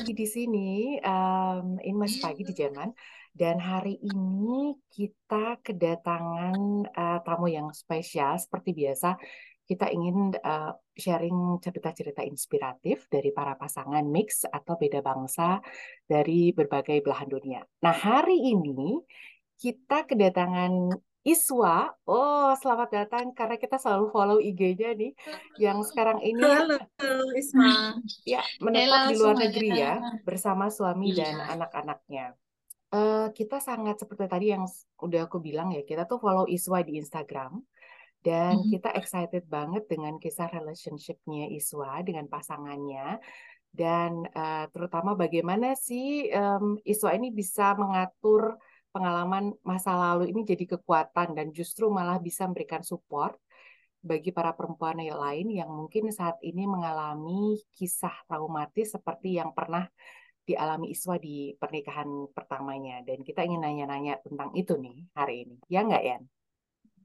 pagi di sini. Um, ini masih pagi di Jerman. Dan hari ini kita kedatangan uh, tamu yang spesial. Seperti biasa, kita ingin uh, sharing cerita-cerita inspiratif dari para pasangan mix atau beda bangsa dari berbagai belahan dunia. Nah, hari ini kita kedatangan Iswa, oh selamat datang karena kita selalu follow IG-nya nih yang sekarang ini Halo Isma. ya menetap di luar negeri ya bersama suami dan Iya. anak-anaknya. Eh, kita sangat seperti tadi yang udah aku bilang ya kita tuh follow Iswa di Instagram dan Mhm. kita excited banget dengan kisah relationship-nya Iswa dengan pasangannya dan eh, terutama bagaimana sih em, Iswa ini bisa mengatur pengalaman masa lalu ini jadi kekuatan dan justru malah bisa memberikan support bagi para perempuan yang lain yang mungkin saat ini mengalami kisah traumatis seperti yang pernah dialami Iswa di pernikahan pertamanya. Dan kita ingin nanya-nanya tentang itu nih hari ini. Ya nggak, Yan?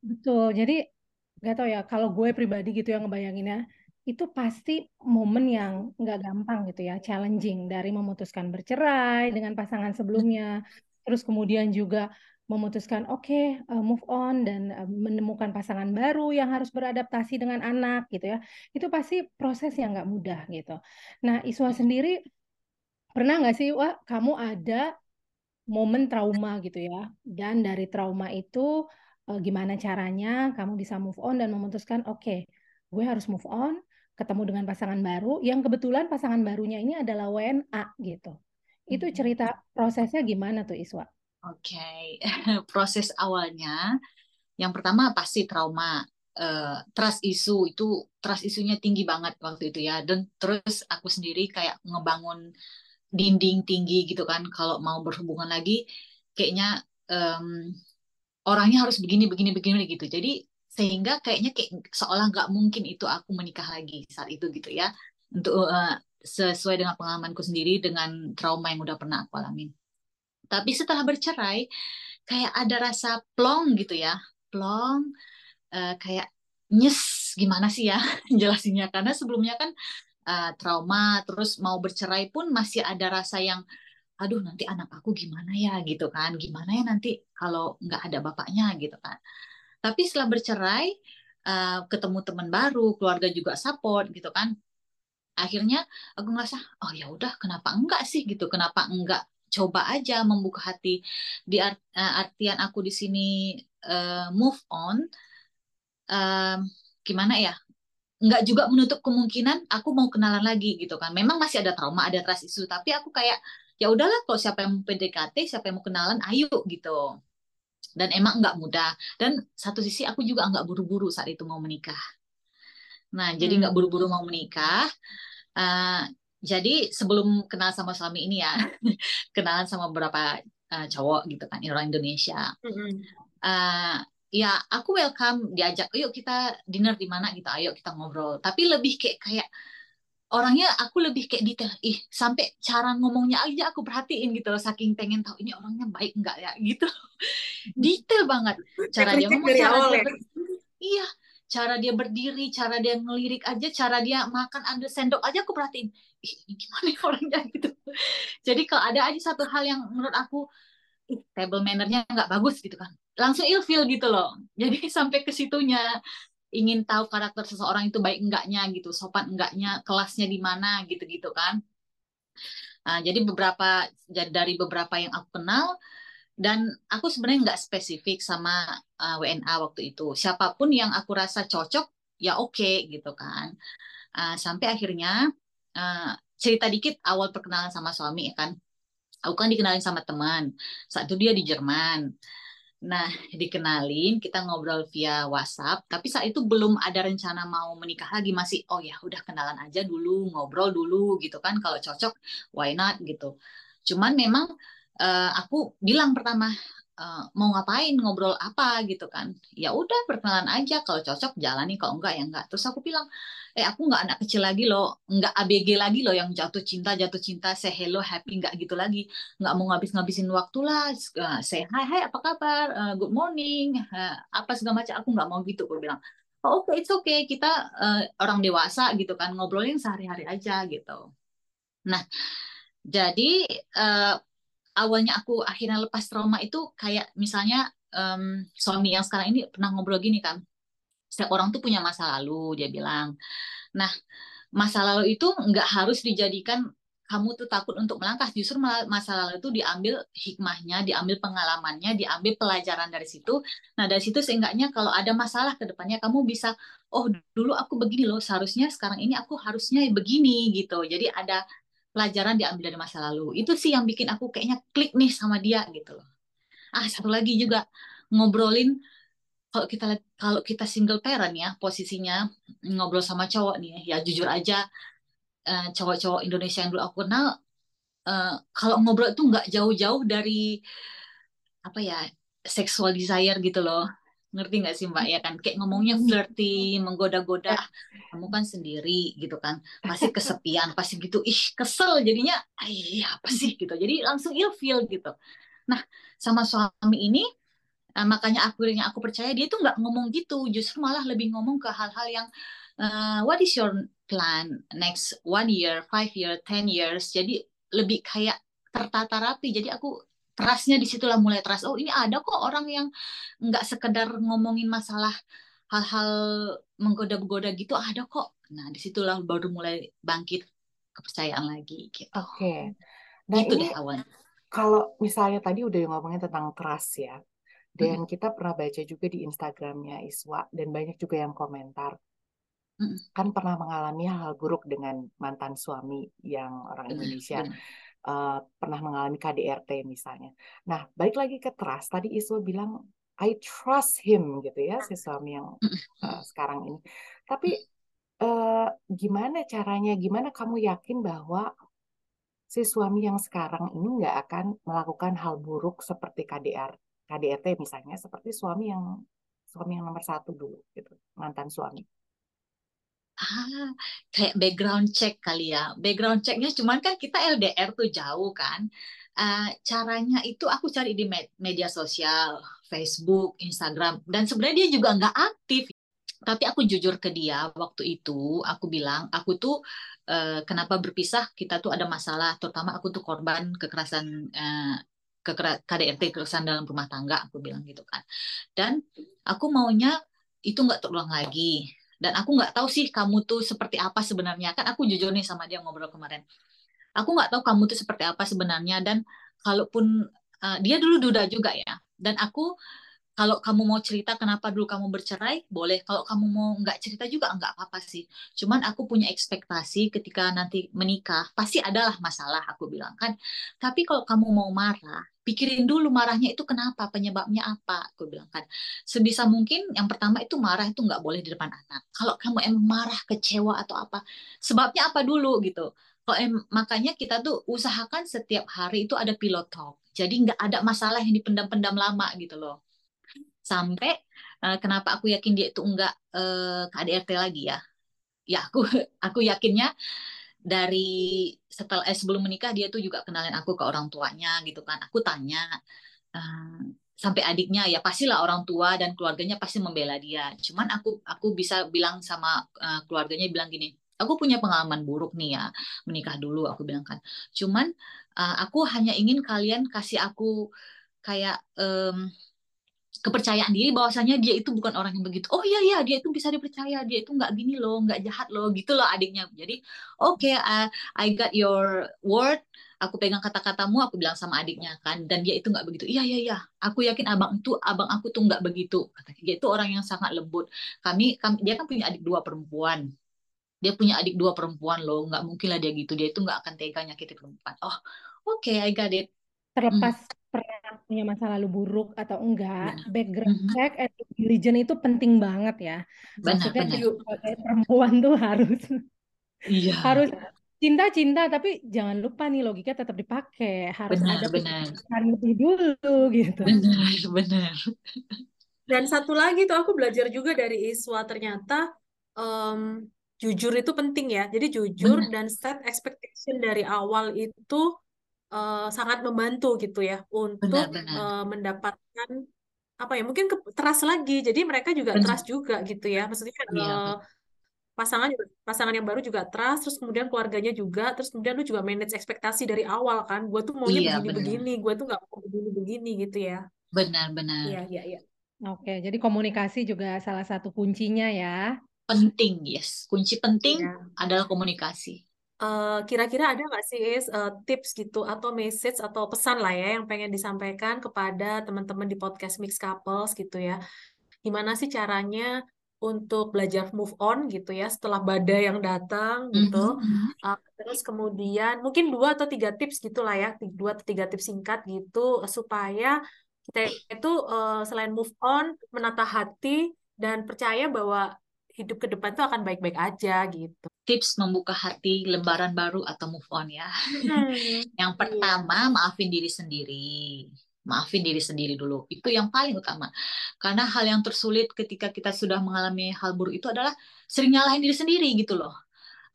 Betul. Jadi nggak tahu ya, kalau gue pribadi gitu yang ngebayanginnya, itu pasti momen yang nggak gampang gitu ya, challenging dari memutuskan bercerai dengan pasangan sebelumnya, terus kemudian juga memutuskan oke okay, move on dan menemukan pasangan baru yang harus beradaptasi dengan anak gitu ya, itu pasti proses yang nggak mudah gitu. Nah, Iswa sendiri pernah nggak sih, wah kamu ada momen trauma gitu ya, dan dari trauma itu gimana caranya kamu bisa move on dan memutuskan oke okay, gue harus move on ketemu dengan pasangan baru. Yang kebetulan pasangan barunya ini adalah WNA gitu itu cerita prosesnya gimana tuh Iswa? Oke. Okay. proses awalnya yang pertama pasti trauma. Uh, trust isu itu trust isunya tinggi banget waktu itu ya. Dan terus aku sendiri kayak ngebangun dinding tinggi gitu kan. Kalau mau berhubungan lagi kayaknya um, orangnya harus begini begini begini gitu. Jadi sehingga kayaknya kayak seolah nggak mungkin itu aku menikah lagi saat itu gitu ya untuk uh, sesuai dengan pengalamanku sendiri dengan trauma yang udah pernah aku alami tapi setelah bercerai kayak ada rasa plong gitu ya. Plong uh, kayak nyes gimana sih ya jelasinnya? Karena sebelumnya kan uh, trauma terus mau bercerai pun masih ada rasa yang aduh nanti anak aku gimana ya? gitu kan. Gimana ya nanti kalau nggak ada bapaknya? gitu kan. Tapi setelah bercerai uh, ketemu teman baru keluarga juga support gitu kan akhirnya aku ngerasa oh ya udah kenapa enggak sih? Gitu. Kenapa enggak? Coba aja membuka hati di art, uh, artian aku di sini uh, move on. Uh, gimana ya? Nggak juga menutup kemungkinan aku mau kenalan lagi gitu kan. Memang masih ada trauma ada trust issue tapi aku kayak ya udahlah kalau siapa yang mau PDKT siapa yang mau kenalan ayo gitu. Dan emang nggak mudah. Dan satu sisi aku juga nggak buru-buru saat itu mau menikah nah jadi nggak buru-buru mau menikah uh, jadi sebelum kenal sama suami ini ya kenalan sama beberapa uh, cowok gitu kan orang Indonesia. Uh, ya aku welcome diajak yuk kita dinner di mana? gitu ayo kita ngobrol. Tapi lebih kayak kayak orangnya aku lebih kayak detail ih sampai cara ngomongnya aja aku perhatiin gitu loh saking pengen tahu ini orangnya baik nggak ya? Gitu detail banget. Cara dia ngomong cara dia ya? iya cara dia berdiri cara dia ngelirik aja cara dia makan ambil sendok aja aku perhatiin. Ih gimana ya orangnya gitu. Jadi kalau ada aja satu hal yang menurut aku table mannernya nggak bagus gitu kan. Langsung ilfeel gitu loh. Jadi sampai ke situnya ingin tahu karakter seseorang itu baik enggaknya gitu, sopan enggaknya, kelasnya di mana gitu-gitu kan. Nah, jadi beberapa dari beberapa yang aku kenal dan aku sebenarnya nggak spesifik sama uh, WNA waktu itu. Siapa pun yang aku rasa cocok ya oke okay, gitu kan. Uh, sampai akhirnya uh, cerita dikit awal perkenalan sama suami kan. Aku kan dikenalin sama teman. Saat itu dia di Jerman. Nah, dikenalin, kita ngobrol via WhatsApp, tapi saat itu belum ada rencana mau menikah lagi, masih oh ya udah kenalan aja dulu, ngobrol dulu gitu kan, kalau cocok why not gitu. Cuman memang uh, aku bilang pertama uh, mau ngapain, ngobrol apa gitu kan. Ya udah perkenalan aja, kalau cocok jalani, kalau enggak ya enggak. Terus aku bilang, eh aku nggak anak kecil lagi loh, nggak ABG lagi loh yang jatuh cinta, jatuh cinta, say hello, happy, nggak gitu lagi. Nggak mau ngabis-ngabisin waktu lah, uh, say hi, hi apa kabar, uh, good morning, uh, apa segala macam, aku nggak mau gitu, aku bilang. Oh, oke, okay, it's okay, kita uh, orang dewasa gitu kan, ngobrolin sehari-hari aja gitu. Nah, Jadi uh, awalnya aku akhirnya lepas trauma itu kayak misalnya um, suami yang sekarang ini pernah ngobrol gini kan. Setiap orang tuh punya masa lalu, dia bilang. Nah, masa lalu itu nggak harus dijadikan kamu tuh takut untuk melangkah justru masa lalu itu diambil hikmahnya diambil pengalamannya diambil pelajaran dari situ nah dari situ seenggaknya kalau ada masalah ke depannya kamu bisa oh dulu aku begini loh seharusnya sekarang ini aku harusnya begini gitu jadi ada pelajaran diambil dari masa lalu. Itu sih yang bikin aku kayaknya klik nih sama dia gitu loh. Ah satu lagi juga ngobrolin kalau kita kalau kita single parent ya posisinya ngobrol sama cowok nih ya jujur aja uh, cowok-cowok Indonesia yang dulu aku kenal uh, kalau ngobrol itu nggak jauh-jauh dari apa ya sexual desire gitu loh ngerti nggak sih mbak? Ya kan? Kayak ngomongnya flirty menggoda-goda. Kamu kan sendiri gitu kan. Pasti kesepian pasti gitu. Ih kesel jadinya. Iya apa sih gitu. Jadi langsung ilfeel gitu. Nah sama suami ini uh, makanya akhirnya aku percaya dia tuh nggak ngomong gitu. Justru malah lebih ngomong ke hal-hal yang uh, what is your plan next one year, five year, ten years. Jadi lebih kayak tertata rapi. Jadi aku trustnya di situlah mulai trust. Oh ini ada kok orang yang nggak sekedar ngomongin masalah hal-hal menggoda-goda gitu ada kok. Nah di situlah baru mulai bangkit kepercayaan lagi gitu. Oke. Okay. Nah itu ini deh awal. Kalau misalnya tadi udah ngomongin tentang trust ya, dan hmm. kita pernah baca juga di Instagramnya Iswa dan banyak juga yang komentar kan pernah mengalami hal buruk dengan mantan suami yang orang Indonesia uh, pernah mengalami KDRT misalnya. Nah, balik lagi ke trust. Tadi Iswa bilang I trust him gitu ya si suami yang uh, sekarang ini. Tapi uh, gimana caranya? Gimana kamu yakin bahwa si suami yang sekarang ini nggak akan melakukan hal buruk seperti KDR, KDRT misalnya, seperti suami yang suami yang nomor satu dulu gitu, mantan suami ah kayak background check kali ya. Background checknya cuman kan kita LDR tuh jauh kan. Uh, caranya itu aku cari di med media sosial Facebook Instagram dan sebenarnya dia juga nggak aktif. Tapi aku jujur ke dia waktu itu aku bilang aku tuh uh, kenapa berpisah? Kita tuh ada masalah terutama aku tuh korban kekerasan uh, KDRT kekerasan dalam rumah tangga aku bilang gitu kan. Dan aku maunya itu nggak terulang lagi dan aku nggak tahu sih kamu tuh seperti apa sebenarnya. Kan aku jujur nih sama dia ngobrol kemarin. Aku nggak tahu kamu tuh seperti apa sebenarnya. Dan kalaupun uh, dia dulu duda juga ya. Dan aku kalau kamu mau cerita kenapa dulu kamu bercerai boleh. Kalau kamu mau nggak cerita juga nggak apa-apa sih. Cuman aku punya ekspektasi ketika nanti menikah pasti adalah masalah aku bilang kan. Tapi kalau kamu mau marah pikirin dulu marahnya itu kenapa, penyebabnya apa, aku bilang kan. Sebisa mungkin yang pertama itu marah itu nggak boleh di depan anak. Kalau kamu emang marah, kecewa atau apa, sebabnya apa dulu gitu. Kalau em, makanya kita tuh usahakan setiap hari itu ada pilot talk. Jadi nggak ada masalah yang dipendam-pendam lama gitu loh. Sampai uh, kenapa aku yakin dia itu nggak uh, ke ADRT lagi ya? Ya aku aku yakinnya dari setelah eh, sebelum menikah dia tuh juga kenalin aku ke orang tuanya gitu kan. Aku tanya uh, sampai adiknya ya pastilah orang tua dan keluarganya pasti membela dia. Cuman aku aku bisa bilang sama uh, keluarganya bilang gini aku punya pengalaman buruk nih ya menikah dulu aku bilang kan. Cuman uh, aku hanya ingin kalian kasih aku kayak um, kepercayaan diri bahwasanya dia itu bukan orang yang begitu. Oh iya iya dia itu bisa dipercaya dia itu nggak gini loh nggak jahat loh gitu loh adiknya. Jadi oke okay, uh, I got your word aku pegang kata-katamu aku bilang sama adiknya kan dan dia itu nggak begitu. Iya iya iya aku yakin abang itu abang aku tuh nggak begitu. Katanya dia itu orang yang sangat lembut. Kami, kami dia kan punya adik dua perempuan. Dia punya adik dua perempuan loh nggak mungkin lah dia gitu. Dia itu nggak akan tega nyakiti perempuan. Oh oke okay, I got it. Terlepas. Hmm punya masa lalu buruk atau enggak, benar. background mm-hmm. check and diligence itu penting banget ya. Benar, Maksudnya benar. sebagai perempuan tuh harus iya. harus cinta-cinta tapi jangan lupa nih logika tetap dipakai harus benar, ada benar. lebih dulu gitu. Benar, benar. Dan satu lagi tuh aku belajar juga dari Iswa ternyata um, jujur itu penting ya. Jadi jujur benar. dan set expectation dari awal itu uh, sangat membantu gitu ya untuk benar, benar. Uh, mendapatkan apa ya mungkin ke, trust lagi jadi mereka juga benar. trust juga gitu ya maksudnya iya, uh, pasangan juga pasangan yang baru juga trust terus kemudian keluarganya juga terus kemudian lu juga manage ekspektasi dari awal kan gue tuh maunya Iya, begini benar. begini gue tuh nggak mau begini begini gitu ya Benar-benar. iya iya iya Oke, jadi komunikasi juga salah satu kuncinya ya. Penting, yes. Kunci penting Iya. adalah komunikasi. Eh, kira-kira ada nggak sih Is, eh, tips gitu atau message atau pesan lah ya yang pengen disampaikan kepada teman-teman di podcast Mix Couples gitu ya gimana sih caranya untuk belajar move on gitu ya setelah badai yang datang gitu Mhm. Uh, terus kemudian mungkin dua atau tiga tips gitulah ya, Ti- dua atau tiga tips singkat gitu supaya kita itu uh, selain move on, menata hati dan percaya bahwa hidup ke depan itu akan baik-baik aja gitu. Tips membuka hati lembaran baru atau move on ya. Hmm, Yang iya. pertama, maafin diri sendiri. Maafin diri sendiri dulu. Itu yang paling utama. Karena hal yang tersulit ketika kita sudah mengalami hal buruk itu adalah sering nyalahin diri sendiri gitu loh.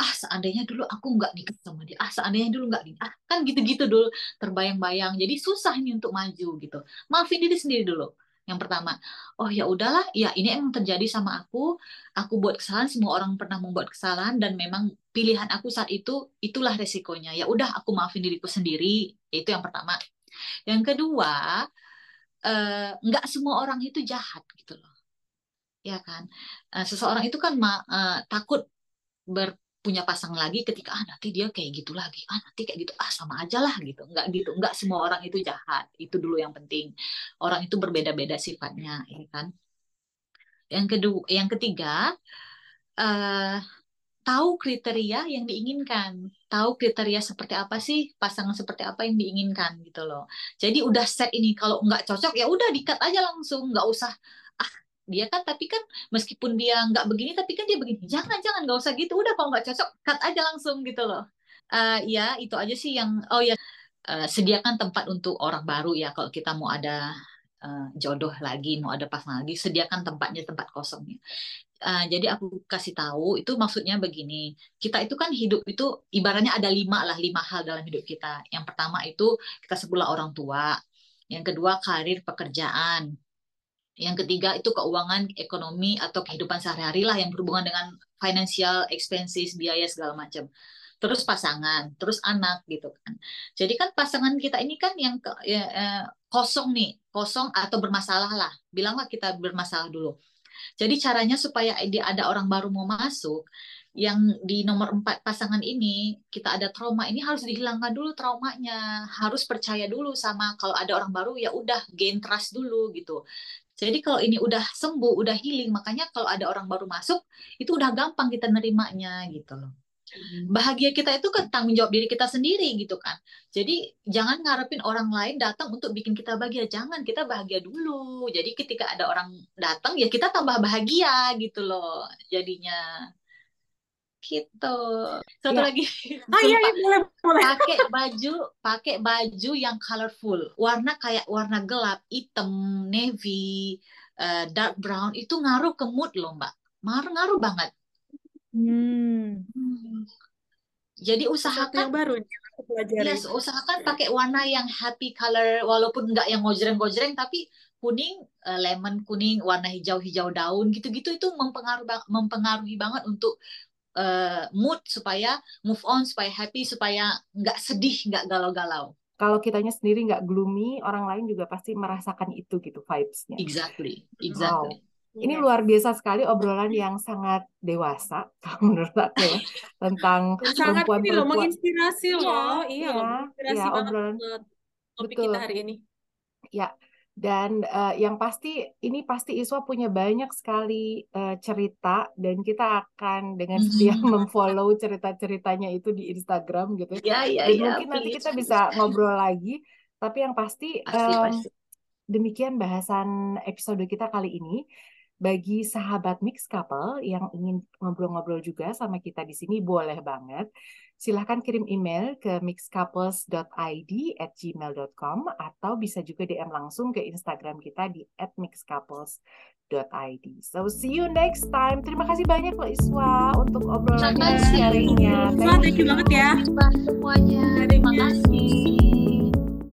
Ah, seandainya dulu aku nggak nikah sama dia. Ah, seandainya dulu nggak nikah. Ah, kan gitu-gitu dulu terbayang-bayang. Jadi susah nih untuk maju gitu. Maafin diri sendiri dulu. Yang pertama, oh ya udahlah, ya ini emang terjadi sama aku. Aku buat kesalahan, semua orang pernah membuat kesalahan dan memang pilihan aku saat itu itulah resikonya. Ya udah, aku maafin diriku sendiri. Itu yang pertama. Yang kedua, eh, nggak semua orang itu jahat gitu loh. Ya kan? Eh, seseorang itu kan eh, takut ber punya pasangan lagi ketika ah nanti dia kayak gitu lagi. Ah nanti kayak gitu. Ah sama aja lah gitu. Nggak gitu. Nggak semua orang itu jahat. Itu dulu yang penting. Orang itu berbeda-beda sifatnya ya kan? Yang kedua yang ketiga eh tahu kriteria yang diinginkan. Tahu kriteria seperti apa sih? Pasangan seperti apa yang diinginkan gitu loh. Jadi udah set ini. Kalau nggak cocok ya udah dikat aja langsung. Nggak usah ah dia kan tapi kan meskipun dia nggak begini tapi kan dia begini. Jangan jangan nggak usah gitu. Udah kalau nggak cocok cut aja langsung gitu loh. Eh, ya itu aja sih yang oh ya eh, sediakan tempat untuk orang baru ya kalau kita mau ada eh, jodoh lagi mau ada pasangan lagi sediakan tempatnya tempat kosongnya. Uh, jadi aku kasih tahu itu maksudnya begini. Kita itu kan hidup itu ibaratnya ada lima lah lima hal dalam hidup kita. Yang pertama itu kita sebutlah orang tua. Yang kedua karir pekerjaan yang ketiga itu keuangan ekonomi atau kehidupan sehari-hari lah yang berhubungan dengan financial expenses biaya segala macam. Terus pasangan terus anak gitu kan. Jadi kan pasangan kita ini kan yang ya, eh, kosong nih kosong atau bermasalah lah. Bilanglah kita bermasalah dulu. Jadi caranya supaya ada orang baru mau masuk, yang di nomor empat pasangan ini kita ada trauma ini harus dihilangkan dulu traumanya, harus percaya dulu sama kalau ada orang baru ya udah gain trust dulu gitu. Jadi kalau ini udah sembuh, udah healing, makanya kalau ada orang baru masuk itu udah gampang kita nerimanya gitu loh. Bahagia kita itu kan tanggung jawab diri kita sendiri gitu kan. Jadi jangan ngarepin orang lain datang untuk bikin kita bahagia. Jangan, kita bahagia dulu. Jadi ketika ada orang datang ya kita tambah bahagia gitu loh jadinya. Gitu. Satu Iya. lagi. Ah iya, iya boleh boleh. pakai baju pakai baju yang colorful warna kayak warna gelap hitam navy eh, dark brown itu ngaruh ke mood loh mbak ngaruh ngaruh banget Hmm. jadi Sesuatu yang usahakan baru yang aku pelajari. yes usahakan pakai warna yang happy color walaupun nggak yang gojreng-gojreng tapi kuning eh, lemon kuning warna hijau-hijau daun gitu-gitu itu mempengaruhi mempengaruhi banget untuk eh, mood supaya move on supaya happy supaya nggak sedih nggak galau-galau Kalau kitanya sendiri nggak gloomy, orang lain juga pasti merasakan itu gitu vibes-nya. exactly Wow. exactly Ini Iya. luar biasa sekali obrolan yang sangat dewasa, menurut aku ya, tentang sangat ini loh menginspirasi Iya, loh. Iya iya, menginspirasi iya, banget obrolan topik betul. kita hari ini. Ya, dan eh, yang pasti ini pasti Iswa punya banyak sekali eh, cerita dan kita akan dengan setia Mhm. memfollow cerita-ceritanya itu di Instagram gitu. Ya, ya, Dan ya, mungkin nanti please, kita bisa ngobrol lagi. Tapi yang pasti Pasti, em, pasti. demikian bahasan episode kita kali ini. Bagi sahabat mix couple yang ingin ngobrol-ngobrol juga sama kita di sini boleh banget. Silahkan kirim email ke mixcouples.id at gmail.com atau bisa juga DM langsung ke Instagram kita di at mixcouples.id. So see you next time. Terima kasih banyak loh Iswa untuk Terima obrolannya, kasih. sharingnya. Iswa, thank you banget ya. Semuanya. Terima kasih.